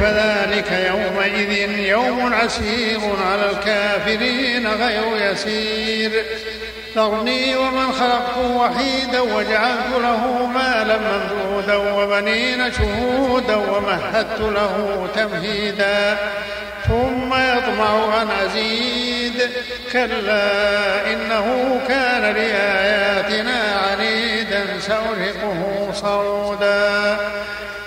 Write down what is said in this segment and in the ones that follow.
فذلك يومئذ يوم عسير على الكافرين غير يسير. ذرني ومن خلقت وحيدا وجعلت له مالا ممدودا وبنين شهودا ومهدت له تمهيدا. ثم يطمع أن أزيد. كلا إنه كان لآياتنا عنيدا سأرهقه صعودا.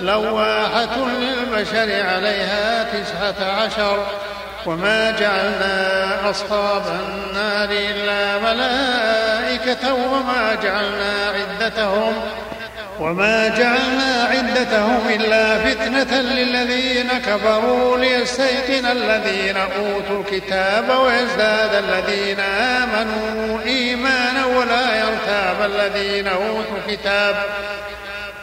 لواحة للبشر عليها تسعة عشر وما جعلنا أصحاب النار إلا ملائكة وما جعلنا عدتهم وما جعلنا عدتهم إلا فتنة للذين كفروا ليستيقن الذين أوتوا الكتاب ويزداد الذين آمنوا إيمانا ولا يرتاب الذين أوتوا الكتاب.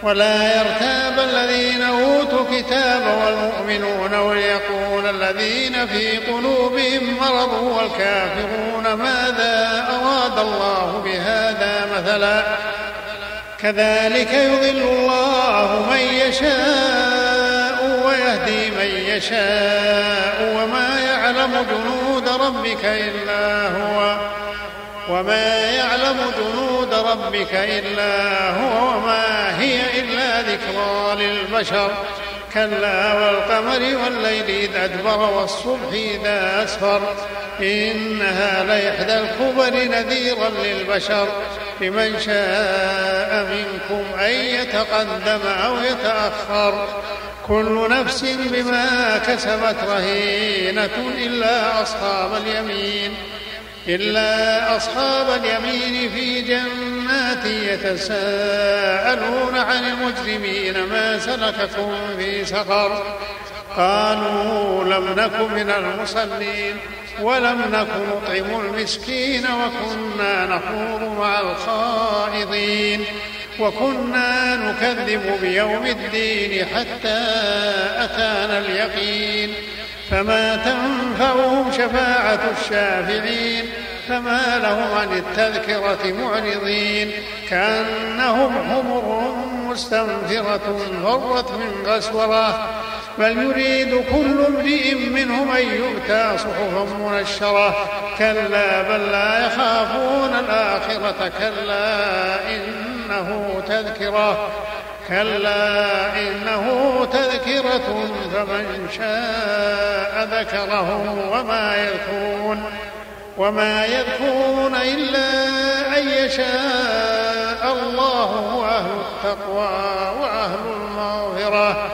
ولا يرتاب الذين أوتوا الكتاب والمؤمنون وليقول الذين في قلوبهم مرض والكافرون ماذا أراد الله بهذا مثلا؟ كذلك يضل الله من يشاء ويهدي من يشاء وما يعلم جنود ربك إلا هو. وما يعلم جنود ربك إلا هو وما هي إلا ذكرى للبشر. كلا والقمر والليل إذ أدبر والصبح إذا أسفر. إنها لإحدى الكبر نذيرا للبشر. لمن شاء منكم أن يتقدم أو يتأخر. كل نفس بما كسبت رهينة إلا أصحاب اليمين. إلا أصحاب اليمين في جنات يتساءلون عن المجرمين ما سلككم في سقر قالوا لم نك من المصلين ولم نك نطعم المسكين وكنا نخوض مع الخائضين. وكنا نكذب بيوم الدين حتى أتانا اليقين. فما تنفعهم الشافعين فما لهم عن التذكرة معرضين. كأنهم حمر مستنفرة فرت من غسورة. بل يريد كل امرئ منهم أن يؤتى صحفا منشرة. كلا بل لا يخافون الآخرة كلا إنه تذكرة. كلا إنه تذكرة فمن شاء ذكره وما يذكرون وما يذكرون إلا أن يشاء الله أهل التقوى وأهل المغفرة